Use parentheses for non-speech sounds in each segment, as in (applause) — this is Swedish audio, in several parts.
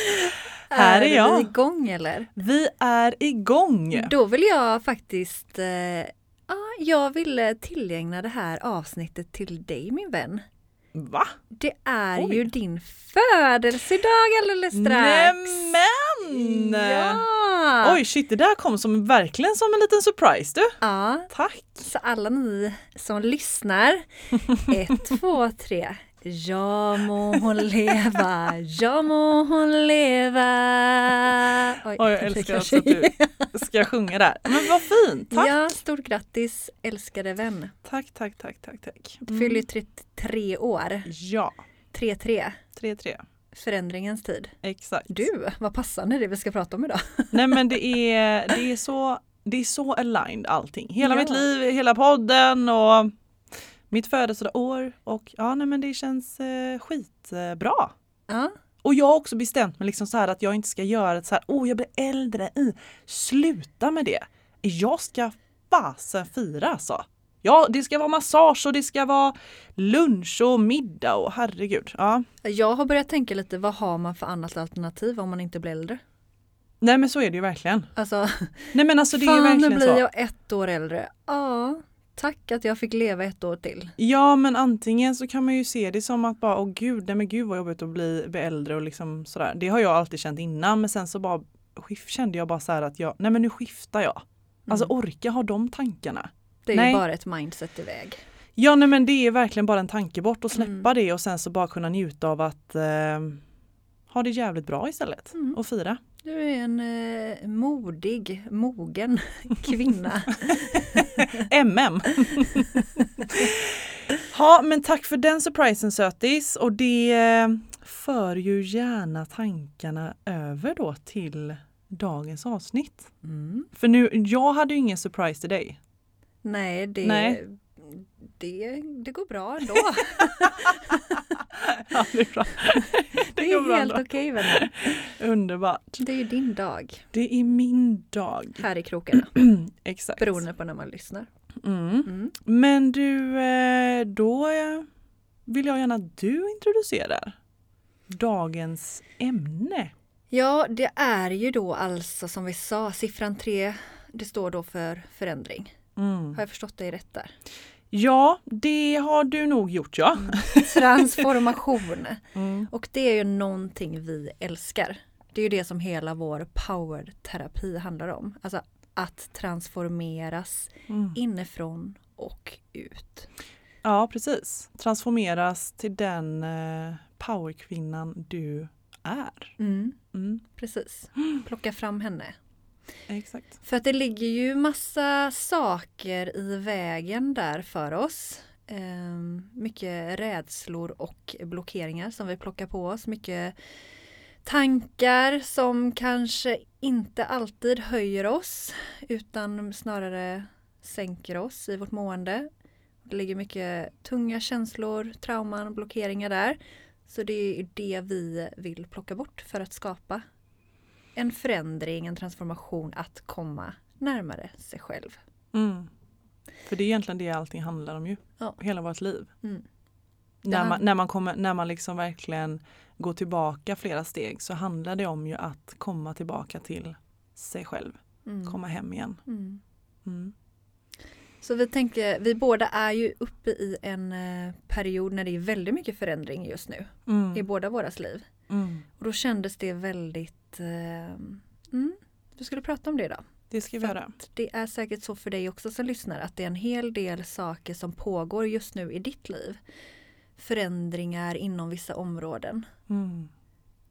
(laughs) Här är jag. vi igång eller? Vi är igång! Då vill jag faktiskt, eh, ja, jag vill tillägna det här avsnittet till dig min vän. Va? Det är Oj. ju din födelsedag alldeles strax! Nämen! Ja! Oj shit, det där kom som verkligen som en liten surprise du. Ja, Tack! så alla ni som lyssnar, ett, (laughs) två, tre. Ja må hon leva, ja må hon leva. Oj, Oj, jag älskar också att du ska sjunga där. Men vad fint! Tack! Ja, stort grattis älskade vän. Tack, tack, tack, tack, tack. Du fyller ju 33 år. Ja, 3-3, 3-3. förändringens tid. Exakt. Du, vad passande det vi ska prata om idag. Nej men det är, det är så det är så aligned allting. Hela Ja. mitt liv, hela podden och mitt födelsedagsår och ja nej men det känns eh, skitbra. Ja, Och jag har också bestämt mig liksom så här att jag inte ska göra ett så här, oh jag blir äldre, i. sluta med det. Jag ska fasen fira alltså. Ja, det ska vara massage och det ska vara lunch och middag och herregud. Ja. jag har börjat tänka lite, vad har man för annat alternativ om man inte blir äldre? Nej men så är det ju verkligen. Alltså, Nej men alltså det är fan nu verkligen blir så. jag ett år äldre. Ja, tack att jag fick leva ett år till. Ja men antingen så kan man ju se det som att bara åh gud, nej men gud vad jobbigt att bli, bli äldre och liksom sådär. Det har jag alltid känt innan men sen så bara kände jag bara så här att jag, nej men nu skiftar jag. Alltså Mm. orka ha de tankarna. Det är nej. ju bara ett mindset iväg. Ja nej men det är verkligen bara en tanke bort och släppa Mm. det och sen så bara kunna njuta av att eh, ha det jävligt bra istället Mm. och fira. Du är en eh, modig, mogen (laughs) kvinna. (laughs) MM! ja men tack för den surprisen sötis och det eh, för ju gärna tankarna över då till dagens avsnitt. Mm. För nu, jag hade ju ingen surprise till dig. Nej, det, Nej. Det, det går bra ändå. (laughs) ja, det är bra. Det går är helt okej vänner. Underbart. Det är ju din dag Det är min dag. här i krokarna. (clears throat) Exakt. Beroende på när man lyssnar. Mm. Mm. Men du, eh, då eh, vill jag gärna att du introducerar dagens ämne. Ja, det är ju då alltså som vi sa, siffran 3, det står då för förändring. Mm. Har jag förstått dig rätt där? Ja, det har du nog gjort ja. Transformation. (laughs) Mm. Och det är ju någonting vi älskar. Det är ju det som hela vår power-terapi handlar om. Alltså att transformeras Mm. inifrån och ut. Ja, precis. Transformeras till den eh, powerkvinnan du är. Mm, Mm. precis. (gasps) Plocka fram henne. Exakt. För att det ligger ju massa saker i vägen där för oss. Ehm, mycket rädslor och blockeringar som vi plockar på oss. Mycket tankar som kanske inte alltid höjer oss utan snarare sänker oss i vårt mående. Det ligger mycket tunga känslor, trauman, blockeringar där. Så det är det vi vill plocka bort för att skapa en förändring, en transformation att komma närmare sig själv. Mm. För det är egentligen det allting handlar om ju. Ja. Hela vårt liv. Mm. När man, när, man kommer, när man liksom verkligen går tillbaka flera steg så handlar det om ju att komma tillbaka till sig själv. Mm. Komma hem igen. Mm. Mm. Så vi tänker, vi båda är ju uppe i en eh, period när det är väldigt mycket förändring just nu Mm. i båda våras liv. Mm. Och då kändes det väldigt, eh, mm, vi skulle prata om det idag. Det ska vi göra. Det är säkert så för dig också som lyssnar att det är en hel del saker som pågår just nu i ditt liv. Förändringar inom vissa områden. Mm.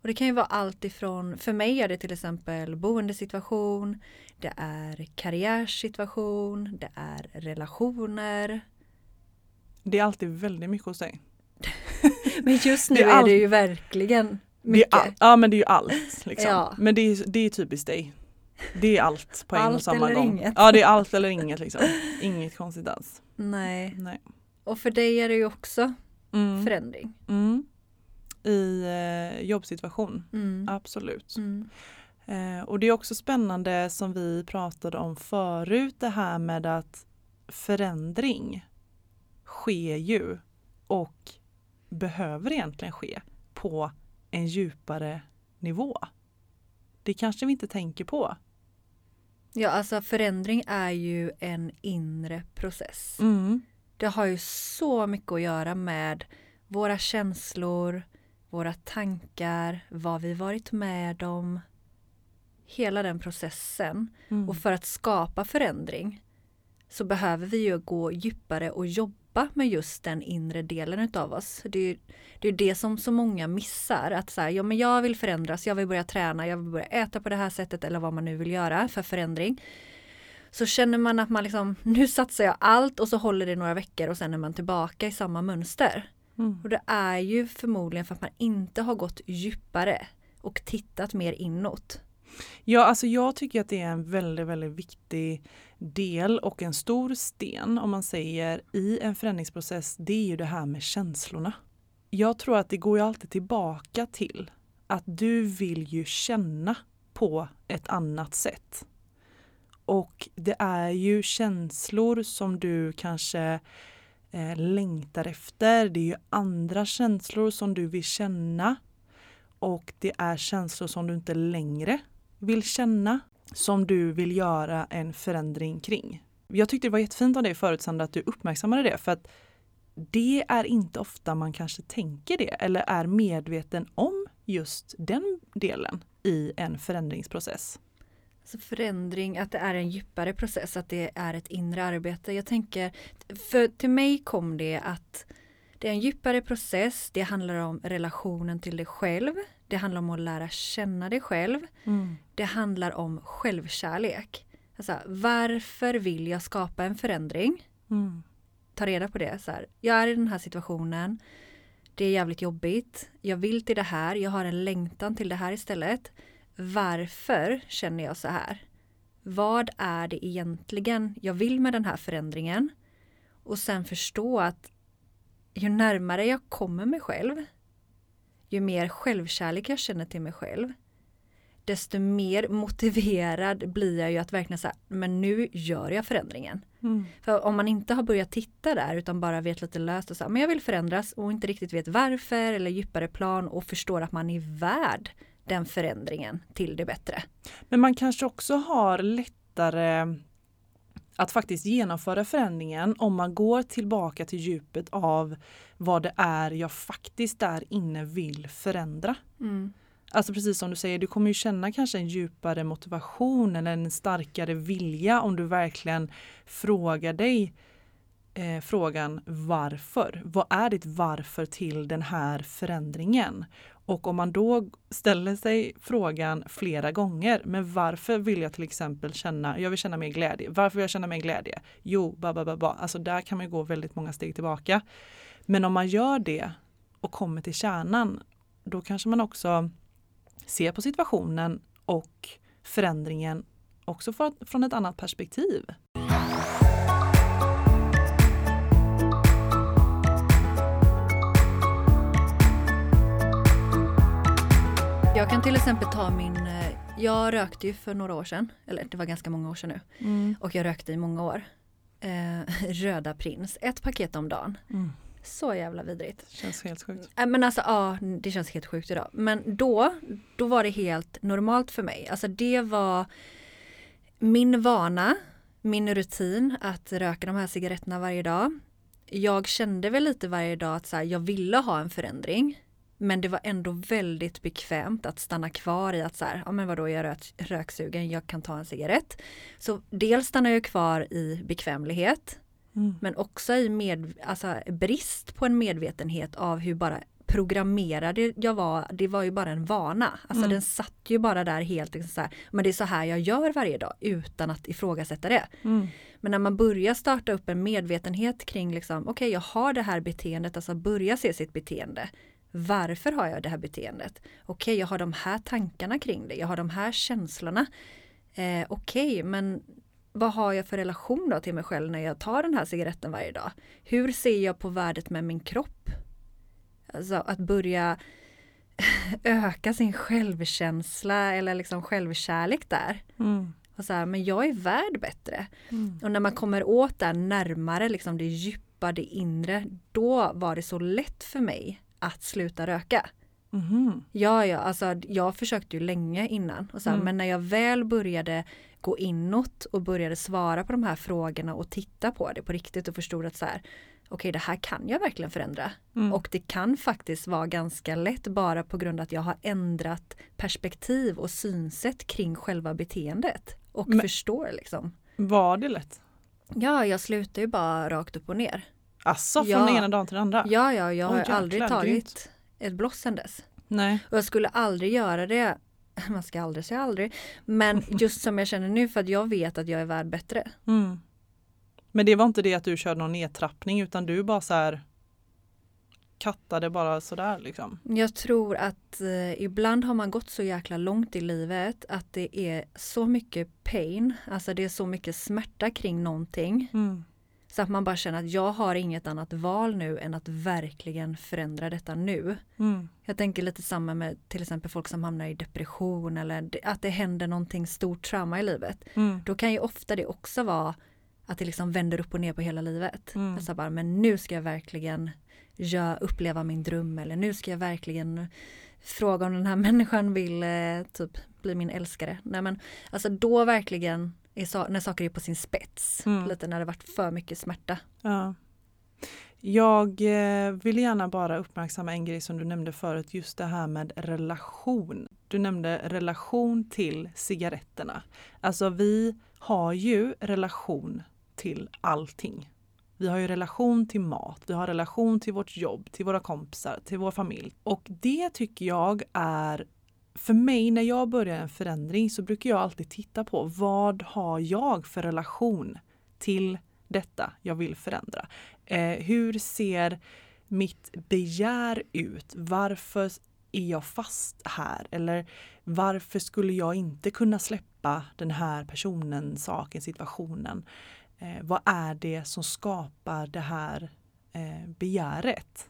Och det kan ju vara allt ifrån, för mig är det till exempel boendesituation, det är karriärsituation, det är relationer. Det är alltid väldigt mycket hos dig. Men just nu Det är är, allt- det ju verkligen är mycket. all, ja men det är ju allt. Liksom. Ja. Men det är, det är typiskt dig. Det är allt på en och Allt samma eller gång. inget. Ja det är allt eller inget liksom. Inget konstigt alls. Nej, Nej. och för dig är det ju också Mm. förändring. Mm. I eh, jobbsituation, Mm. absolut. Mm. Eh, och det är också spännande som vi pratade om förut det här med att förändring sker ju och behöver egentligen ske på en djupare nivå. Det kanske vi inte tänker på. Ja, alltså förändring är ju en inre process. Mm. Det har ju så mycket att göra med våra känslor, våra tankar, vad vi varit med om. Hela den processen. Mm. Och för att skapa förändring så behöver vi ju gå djupare och jobba med just den inre delen utav oss. Det är det, är det som så många missar. Att så här, ja, men jag vill förändras, jag vill börja träna, jag vill börja äta på det här sättet eller vad man nu vill göra för förändring. Så känner man att man liksom, nu satsar jag allt och så håller det några veckor och sen är man tillbaka i samma mönster. Mm. Och det är ju förmodligen för att man inte har gått djupare och tittat mer inåt. Ja, alltså jag tycker att det är en väldigt, väldigt viktig del och en stor sten om man säger i en förändringsprocess. Det är ju det här med känslorna. Jag tror att det går ju alltid tillbaka till att du vill ju känna på ett annat sätt. Och det är ju känslor som du kanske eh, längtar efter. Det är ju andra känslor som du vill känna. Och det är känslor som du inte längre vill känna som du vill göra en förändring kring. Jag tyckte det var jättefint av dig förut Sandra att du uppmärksammade det för att det är inte ofta man kanske tänker det eller är medveten om just den delen i en förändringsprocess. Så förändring, att det är en djupare process, att det är ett inre arbete. Jag tänker, för till mig kom det att det är en djupare process, det handlar om relationen till dig själv, det handlar om att lära känna dig själv, det handlar om självkärlek. Alltså, varför vill jag skapa en förändring? Mm. Ta reda på det. Så här, jag är i den här situationen, det är jävligt jobbigt, jag vill till det här, jag har en längtan till det här istället. Varför känner jag så här? Vad är det egentligen jag vill med den här förändringen? Och sen förstå att ju närmare jag kommer mig själv, ju mer självkärlek jag känner till mig själv, desto mer motiverad blir jag ju att verkligen säga, men nu gör jag förändringen. Mm. För om man inte har börjat titta där utan bara vet lite löst och så här, men jag vill förändras och inte riktigt vet varför eller djupare plan och förstår att man är värd den förändringen till det bättre. Men man kanske också har lättare att faktiskt genomföra förändringen om man går tillbaka till djupet av vad det är jag faktiskt där inne vill förändra. Alltså precis som du säger, du kommer ju känna kanske en djupare motivation eller en starkare vilja om du verkligen frågar dig eh, frågan varför. Vad är ditt varför till den här förändringen? Och om man då ställer sig frågan flera gånger, men varför vill jag till exempel känna, jag vill känna mer glädje. Varför vill jag känna mer glädje? Jo, ba, ba, ba, ba. Alltså där kan man ju gå väldigt många steg tillbaka. Men om man gör det och kommer till kärnan, då kanske man också ser på situationen och förändringen också från ett annat perspektiv. Jag kan till exempel ta min, eh, jag rökte ju för några år sedan, eller det var ganska många år sedan nu, och jag rökte i många år. Eh, (laughs) röda prins, ett paket om dagen. Mm. Så jävla vidrigt. Känns helt sjukt. Äh, men alltså ja, det känns helt sjukt idag. Men då, då var det helt normalt för mig. Alltså det var min vana, min rutin att röka de här cigaretterna varje dag. Jag kände väl lite varje dag att så här, jag ville ha en förändring. Men det var ändå väldigt bekvämt att stanna kvar i att så här, ja men vadå jag är rök, röksugen, jag kan ta en cigarett. Så dels stannar jag kvar i bekvämlighet mm. men också i med, alltså, brist på en medvetenhet av hur bara programmerad jag var, det var ju bara en vana. Alltså mm. den satt ju bara där helt liksom så här, men det är så här jag gör varje dag utan att ifrågasätta det. Mm. Men när man börjar starta upp en medvetenhet kring liksom, okej okay, jag har det här beteendet, alltså börja se sitt beteende. Varför har jag det här beteendet? Okej, okay, jag har de här tankarna kring det, jag har de här känslorna. Eh, Okej, okay, men vad har jag för relation då till mig själv när jag tar den här cigaretten varje dag? Hur ser jag på värdet med min kropp? Alltså att börja (laughs) öka sin självkänsla eller liksom självkärlek där. Mm. Och så här, men jag är värd bättre. Mm. Och när man kommer åt där närmare, liksom det djupa, det inre, då var det så lätt för mig att sluta röka. Mm. Ja, ja, alltså jag försökte ju länge innan. Och så här, mm. Men när jag väl började gå inåt och började svara på de här frågorna och titta på det på riktigt och förstod att så här, okej okay, det här kan jag verkligen förändra. Mm. Och det kan faktiskt vara ganska lätt bara på grund av att jag har ändrat perspektiv och synsätt kring själva beteendet. Och Men, förstår liksom. Var det lätt? Ja, jag slutar ju bara rakt upp och ner. Alltså från ja. ena dagen till den andra? Ja, ja, jag har oh, aldrig tagit ett bloss sen dess. Nej. Och jag skulle aldrig göra det (laughs) man ska aldrig säga aldrig. Men just som jag känner nu för att jag vet att jag är värd bättre. Mm. Men det var inte det att du körde någon nedtrappning utan du bara så här kattade bara sådär liksom? Jag tror att eh, ibland har man gått så jäkla långt i livet att det är så mycket pain, alltså det är så mycket smärta kring någonting. Mm. Så att man bara känner att jag har inget annat val nu än att verkligen förändra detta nu. Mm. Jag tänker lite samma med till exempel folk som hamnar i depression eller att det händer någonting stort trauma i livet. Mm. Då kan ju ofta det också vara att det liksom vänder upp och ner på hela livet. Mm. Alltså bara, men nu ska jag verkligen jag uppleva min dröm eller nu ska jag verkligen fråga om den här (laughs) människan vill eh, typ bli min älskare. Nej men alltså då verkligen är när saker är på sin spets. Mm. Lite när det varit för mycket smärta. Ja. Jag eh, vill gärna bara uppmärksamma en grej som du nämnde förut, just det här med relation. Du nämnde relation till cigaretterna. Alltså vi har ju relation till allting. Vi har ju relation till mat, vi har relation till vårt jobb, till våra kompisar, till vår familj. Och det tycker jag är för mig när jag börjar en förändring så brukar jag alltid titta på vad har jag för relation till detta jag vill förändra. Eh, hur ser mitt begär ut? Varför är jag fast här? Eller varför skulle jag inte kunna släppa den här personen, saken, situationen? Eh, vad är det som skapar det här eh, begäret?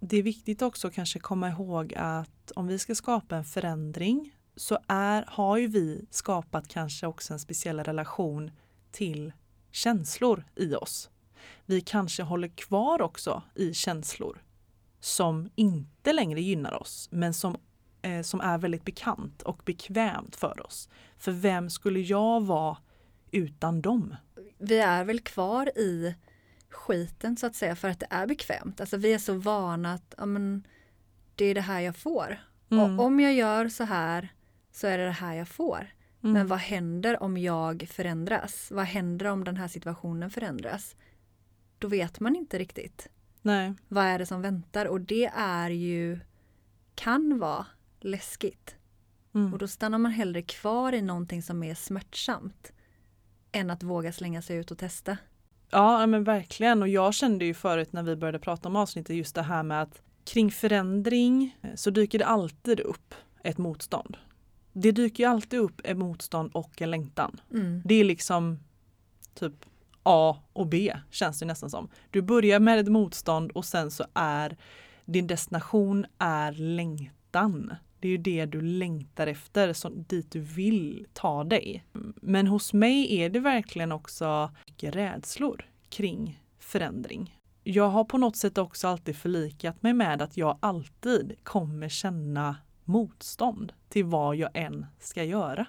Det är viktigt också kanske komma ihåg att om vi ska skapa en förändring så är, har ju vi skapat kanske också en speciell relation till känslor i oss. Vi kanske håller kvar också i känslor som inte längre gynnar oss men som, eh, som är väldigt bekant och bekvämt för oss. För vem skulle jag vara utan dem? Vi är väl kvar i skiten så att säga för att det är bekvämt. Alltså vi är så vana att ja, men, det är det här jag får. Mm. Och om jag gör så här så är det det här jag får. Mm. Men vad händer om jag förändras? Vad händer om den här situationen förändras? Då vet man inte riktigt. Nej. Vad är det som väntar? Och det är ju kan vara läskigt. Mm. Och då stannar man hellre kvar i någonting som är smärtsamt än att våga slänga sig ut och testa. Ja men verkligen och jag kände ju förut när vi började prata om avsnittet just det här med att kring förändring eh, så dyker det alltid upp ett motstånd. Det dyker ju alltid upp ett motstånd och en längtan. Mm. Det är liksom typ A och B känns det nästan som. Du börjar med ett motstånd och sen så är din destination är längtan. Det är ju det du längtar efter, så dit du vill ta dig. Men hos mig är det verkligen också mycket rädslor kring förändring. Jag har på något sätt också alltid förlikat mig med att jag alltid kommer känna motstånd till vad jag än ska göra.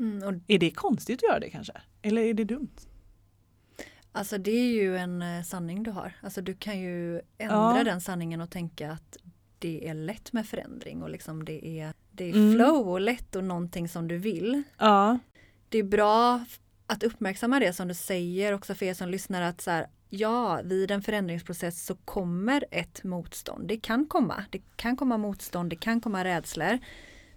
Mm, och, Är det konstigt att göra det kanske? Eller är det dumt? alltså det är ju en eh, sanning du har. Alltså du kan ju ändra Ja. den sanningen och tänka att det är lätt med förändring och liksom det är, det är Mm. flow och lätt och någonting som du vill. Ja. Det är bra att uppmärksamma det som du säger också för er som lyssnar att så här, ja, vid en förändringsprocess så kommer ett motstånd. Det kan komma. Det kan komma motstånd, det kan komma rädslor.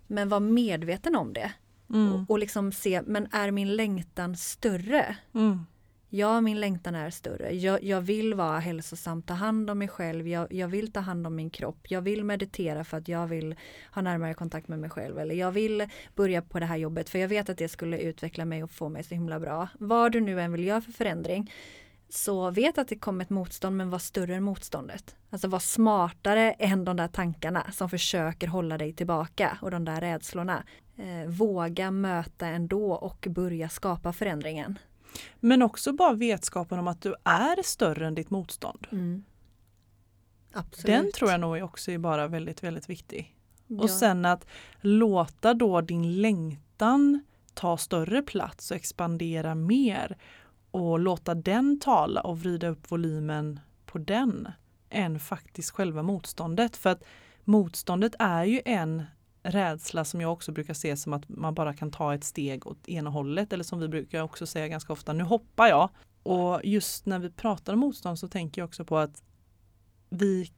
Men var medveten om det Mm. och, och liksom se, men är min längtan större? Mm. Ja, min längtan är större. Jag, jag vill vara hälsosam, ta hand om mig själv. Jag, jag vill ta hand om min kropp. Jag vill meditera för att jag vill ha närmare kontakt med mig själv. Eller jag vill börja på det här jobbet för jag vet att det skulle utveckla mig och få mig så himla bra. Vad du nu än vill göra för förändring så vet att det kommer ett motstånd men var större än motståndet. Alltså var smartare än de där tankarna som försöker hålla dig tillbaka och de där rädslorna. Eh, våga möta ändå och börja skapa förändringen. Men också bara vetskapen om att du är större än ditt motstånd. Mm. Absolut. Den tror jag nog också är bara väldigt, väldigt viktig. Ja. Och sen att låta då din längtan ta större plats och expandera mer och låta den tala och vrida upp volymen på den än faktiskt själva motståndet. För att motståndet är ju en rädsla som jag också brukar se som att man bara kan ta ett steg åt ena hållet eller som vi brukar också säga ganska ofta, nu hoppar jag. Och just när vi pratar om motstånd så tänker jag också på att vi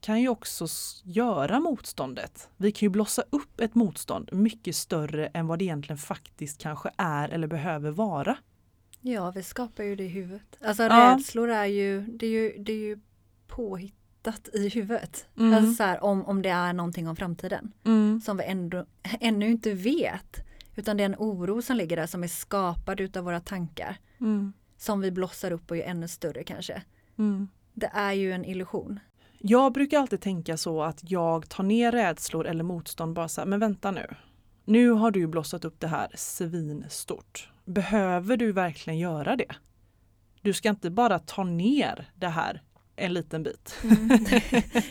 kan ju också göra motståndet. Vi kan ju blossa upp ett motstånd mycket större än vad det egentligen faktiskt kanske är eller behöver vara. Ja, vi skapar ju det i huvudet. Alltså Ja. rädslor är ju, det är ju, det är ju påhittat i huvudet. Mm. Alltså så här, om, om det är någonting om framtiden Mm. som vi ändå, (laughs) ännu inte vet. Utan det är en oro som ligger där som är skapad utav våra tankar. Mm. Som vi blossar upp och gör ännu större kanske. Mm. Det är ju en illusion. Jag brukar alltid tänka så att jag tar ner rädslor eller motstånd bara så här, men vänta nu. Nu har du blossat upp det här svinstort. Behöver du verkligen göra det? Du ska inte bara ta ner det här en liten bit. (laughs)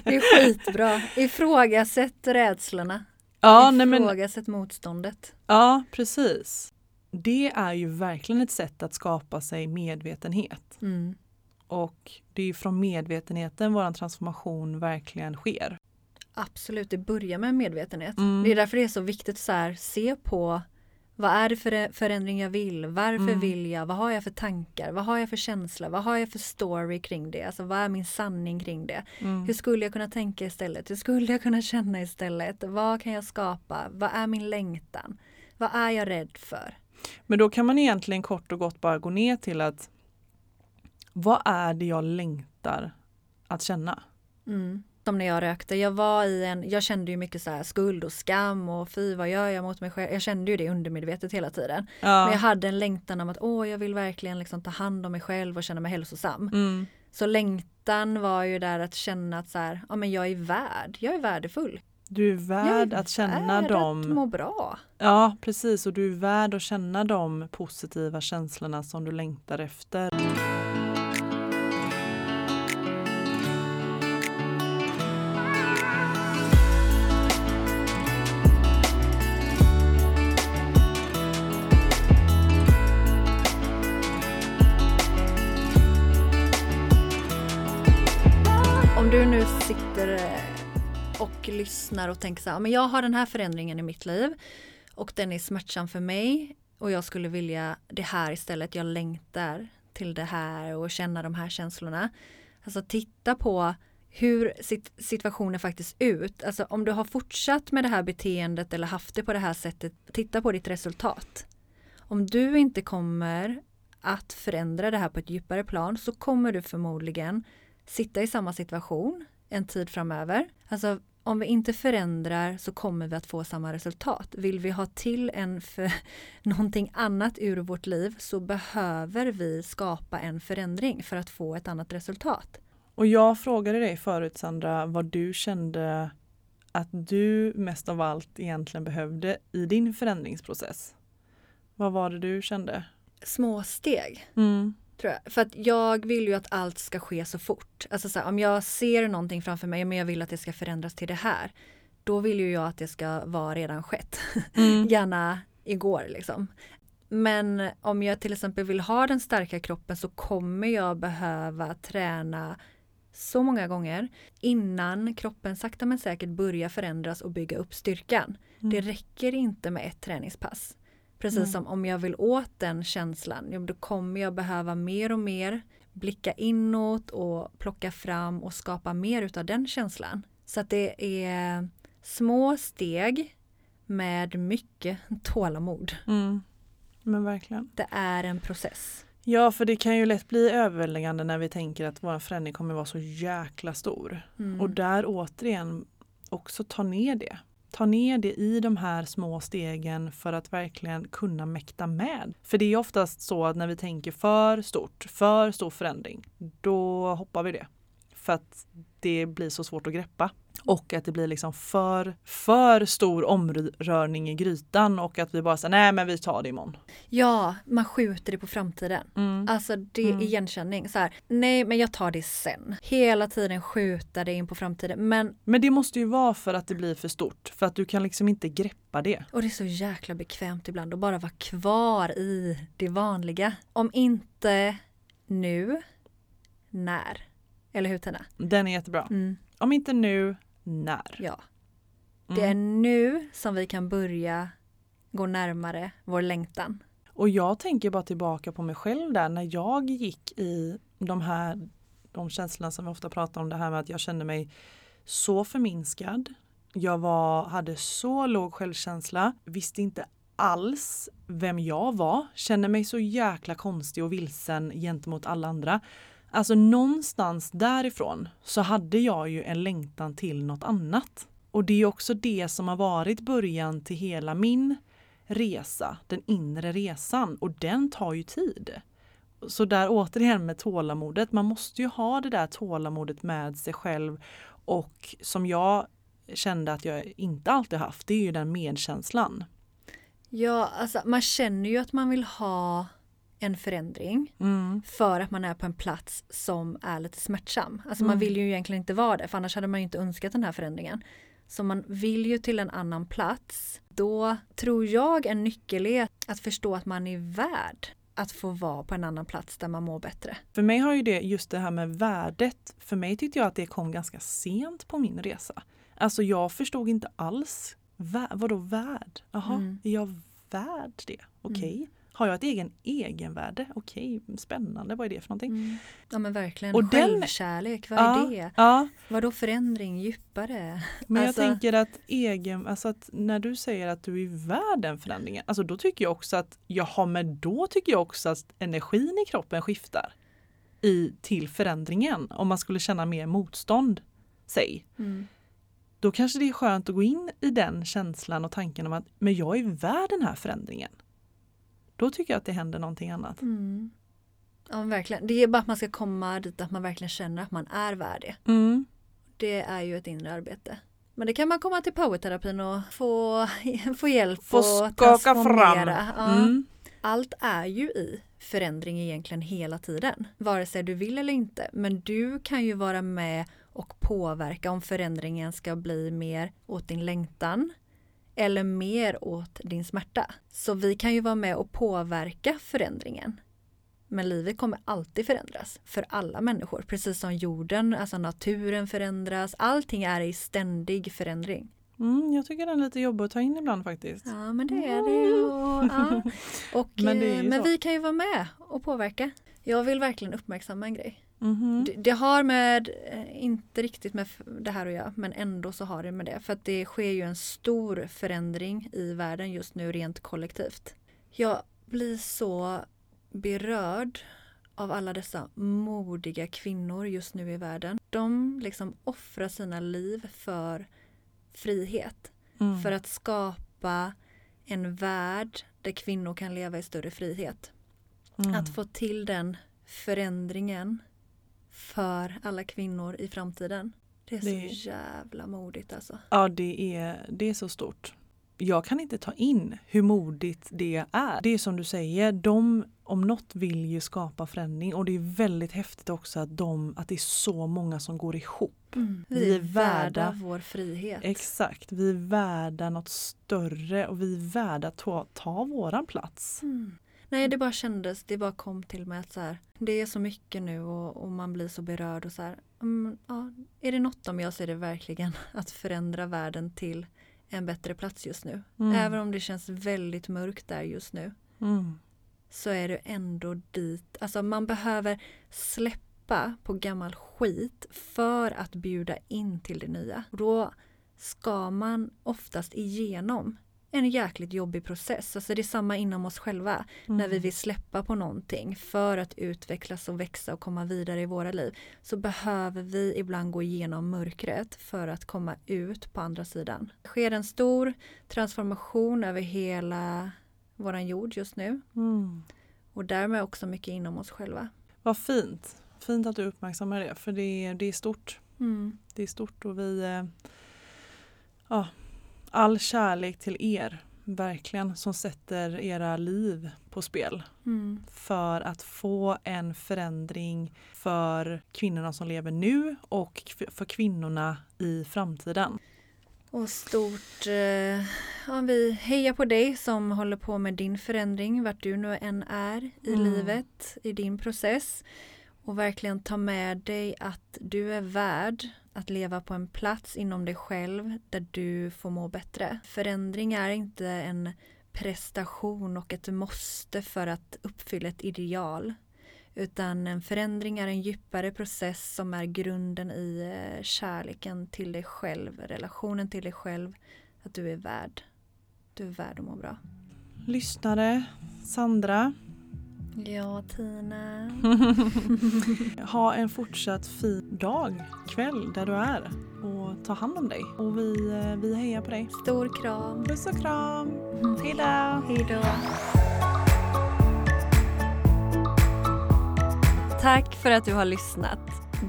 Det är skitbra. Ifrågasätt rädslorna. Ja, nej men, Ifrågasätt motståndet. ja, precis. Det är ju verkligen ett sätt att skapa sig medvetenhet. Mm. Och det är ju från medvetenheten vår transformation verkligen sker. Absolut, det börjar med medvetenhet. Mm. Det är därför det är så viktigt att så här, se på vad är det för förändring jag vill? Varför Mm. vill jag? Vad har jag för tankar? Vad har jag för känsla? Vad har jag för story kring det? Alltså vad är min sanning kring det? Mm. Hur skulle jag kunna tänka istället? Hur skulle jag kunna (laughs) känna istället? Vad kan jag skapa? Vad är min längtan? Vad är jag rädd för? Men då kan man egentligen kort och gott bara gå ner till att vad är det jag längtar att känna? Mm. Som när jag rökte. Jag var i en, jag kände ju mycket så här skuld och skam och fy vad gör jag mot mig själv. Jag kände ju det undermedvetet hela tiden. Ja. Men jag hade en längtan om att åh, jag vill verkligen liksom ta hand om mig själv och känna mig hälsosam. Mm. Så längtan var ju där att känna att så här, ja men jag är värd, jag är värdefull. Du är värd är att känna värd dem. att må bra. Ja, precis. Och du är värd att känna de positiva känslorna som du längtar efter. Lyssnar och tänker så här, men jag har den här förändringen i mitt liv och den är smärtsam för mig och jag skulle vilja det här istället. Jag längtar till det här och känna de här känslorna. Alltså titta på hur situationen faktiskt ut. Alltså om du har fortsatt med det här beteendet eller haft det på det här sättet, titta på ditt resultat. Om du inte kommer att förändra det här på ett djupare plan så kommer du förmodligen sitta i samma situation en tid framöver. Alltså om vi inte förändrar så kommer vi att få samma resultat. Vill vi ha till en för (laughs) någonting annat ur vårt liv så behöver vi skapa en förändring för att få ett annat resultat. Och jag frågade dig förut Sandra vad du kände att du mest av allt egentligen behövde i din förändringsprocess. Vad var det du kände? Små steg Mm. Tror jag. För att jag vill ju att allt ska ske så fort. Alltså så här, om jag ser någonting framför mig men jag vill att det ska förändras till det här. Då vill ju jag att det ska vara redan skett. (laughs) Mm. Gärna igår liksom. Men om jag till exempel vill ha den starka kroppen så kommer jag behöva träna så många gånger innan kroppen sakta men säkert börjar förändras och bygga upp styrkan. Mm. Det räcker inte med ett träningspass. Precis Mm. som om jag vill åt den känslan, då kommer jag behöva mer och mer blicka inåt och plocka fram och skapa mer utav den känslan. Så att det är små steg med mycket (laughs) tålamod. Mm. Men verkligen. Det är en process. Ja, för det kan ju lätt bli överväldigande när vi tänker att vår förändring kommer vara så jäkla stor. Mm. Och där återigen också ta ner det. Ta ner det i de här små stegen för att verkligen kunna mäkta med. För det är oftast så att när vi tänker för stort, för stor förändring, då hoppar vi det. För att det blir så svårt att greppa. Och att det blir liksom för, för stor omrörning i grytan och att vi bara säger nej men vi tar det imorgon. Ja, man skjuter det på framtiden. Mm. Alltså det är Mm. igenkänning. Så här, nej men jag tar det sen. Hela tiden skjuta det in på framtiden. Men, Men det måste ju vara för att det blir för stort. För att du kan liksom inte greppa det. och det är så jäkla bekvämt ibland att bara vara kvar i det vanliga. Om inte nu, när? Eller hur Tina? Den är jättebra. Mm, Om inte nu, när? ja. Mm. Det är nu som vi kan börja gå närmare vår längtan. Och jag tänker bara tillbaka på mig själv där när jag gick i de här de känslorna som vi ofta pratar om det här med att jag kände mig så förminskad. Jag var, hade så låg självkänsla, visste inte alls vem jag var, kände mig så jäkla konstig och vilsen gentemot alla andra. Alltså någonstans därifrån så hade jag ju en längtan till något annat. Och det är också det som har varit början till hela min resa, den inre resan och den tar ju tid. Så där återigen med tålamodet, man måste ju ha det där tålamodet med sig själv och som jag kände att jag inte alltid haft, det är ju den medkänslan. Ja, alltså man känner ju att man vill ha en förändring. Mm. för att man är på en plats som är lite smärtsam. Alltså man Mm. vill ju egentligen inte vara det för annars hade man inte önskat den här förändringen. Så man vill ju till en annan plats. Då tror jag en nyckel är att förstå att man är värd att få vara på en annan plats där man mår bättre. För mig har ju det, just det här med värdet, för mig tyckte jag att det kom ganska sent på min resa. Alltså jag förstod inte alls, vä- vadå värd? Jaha, Mm. är jag värd det? Okej. Har jag ett egen egenvärde? Okej, spännande, vad är det för någonting? Ja men verkligen. Och den- Självkärlek, vad är ja, det? ja, Vadå förändring djupare? men Alltså- jag tänker att egen, alltså att när du säger att du är värd den förändringen, alltså då tycker jag också att, jaha men då tycker jag också att energin i kroppen skiftar i, till förändringen. Om man skulle känna mer motstånd, säg. Mm. Då kanske det är skönt att gå in i den känslan och tanken om att men jag är värd den här förändringen. Då tycker jag att det händer någonting annat. Mm. Ja verkligen. Det är bara att man ska komma dit att man verkligen känner att man är värd det. Mm. Det är ju ett inre arbete. Men det kan man komma till powerterapin och få, (laughs) få hjälp Få och skaka fram. Ja. Mm. Allt är ju i förändring egentligen hela tiden. Vare sig du vill eller inte. Men du kan ju vara med och påverka om förändringen ska bli mer åt din längtan eller mer åt din smärta. Så vi kan ju vara med och påverka förändringen. Men livet kommer alltid förändras för alla människor, precis som jorden, alltså naturen förändras. Allting är i ständig förändring. Mm, jag tycker den är lite jobbig att ta in ibland faktiskt. Ja, men det är det. Och, ja. (laughs) och, Men det eh, men vi kan ju vara med och påverka. Jag vill verkligen uppmärksamma en grej. Mhm. Det, det har med, eh, inte riktigt med det här att göra, men ändå så har det med det. För att det sker ju en stor förändring i världen just nu rent kollektivt. Jag blir så berörd av alla dessa modiga kvinnor just nu i världen. De liksom offrar sina liv för frihet. Mm. För att skapa en värld där kvinnor kan leva i större frihet. Mm. Att få till den förändringen för alla kvinnor i framtiden. Det är så Det- jävla modigt alltså. Ja, det är, det är så stort. jag kan inte ta in hur modigt det är. Det är som du säger, de om något vill ju skapa förändring och det är väldigt häftigt också att, de, att det är så många som går ihop. Mm. Vi, vi är värda vår frihet. Exakt, vi är värda något större och vi är värda att ta, ta våran plats. Mm. Nej det bara kändes, det bara kom till mig att så här, det är så mycket nu och, och man blir så berörd och så här, um, ja, är det något om jag så är det verkligen (laughs) att förändra världen till en bättre plats just nu. Mm. Även om det känns väldigt mörkt där just nu. Mm. Så är det ändå dit, alltså man behöver släppa på gammal skit för att bjuda in till det nya. Då ska man oftast igenom en jäkligt jobbig process. Alltså det är samma inom oss själva. Mm. När vi vill släppa på någonting för att utvecklas och växa och komma vidare i våra liv. Så behöver vi ibland gå igenom mörkret för att komma ut på andra sidan. Det sker en stor transformation över hela våran jord just nu. Mm. Och därmed också mycket inom oss själva. Vad fint. Fint att du uppmärksammar det för det är, det är stort. Mm. Det är stort och vi eh, ja, all kärlek till er, verkligen, som sätter era liv på spel. Mm. För att få en förändring för kvinnorna som lever nu och för kvinnorna i framtiden. Och stort, eh, ja, vi hejar på dig som håller på med din förändring, vart du nu än är i mm. livet, i din process. Och verkligen ta med dig att du är värd att leva på en plats inom dig själv där du får må bättre. Förändring är inte en prestation och ett måste för att uppfylla ett ideal. Utan en förändring är en djupare process som är grunden i eh, kärleken till dig själv, relationen till dig själv, att du är värd. Du är värd att må bra. Lyssnare, Sandra, Ja, Tina. (laughs) ha en fortsatt fin dag, kväll där du är och ta hand om dig. Och vi, eh, vi hejar på dig. Stor kram. Puss och kram. Hejdå. Hejdå. Tack för att du har lyssnat.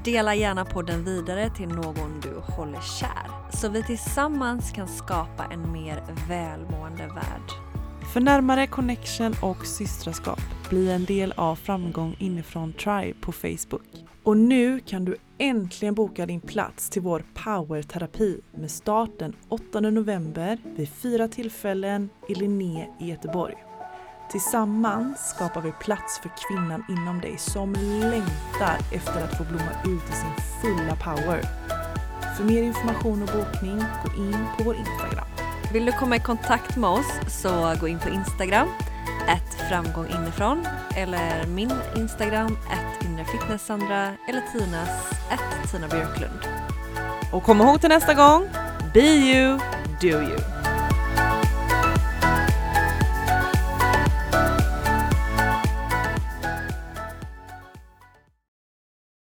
Dela gärna podden vidare till någon du håller kär så vi tillsammans kan skapa en mer välmående värld. För närmare connection och systraskap, bli en del av Framgång inifrån Tribe på Facebook. Och nu kan du äntligen boka din plats till vår powerterapi med start den 8 november vid fyra tillfällen i Linné i Göteborg. Tillsammans skapar vi plats för kvinnan inom dig som längtar efter att få blomma ut i sin fulla power. För mer information och bokning, gå in på vår Instagram. Vill du komma i kontakt med oss så gå in på Instagram, ett framgång inifrån eller min Instagram, ett innerfitnesssandra eller Tinas, ett Tina Björklund. Och kom ihåg till nästa gång, be you, do you.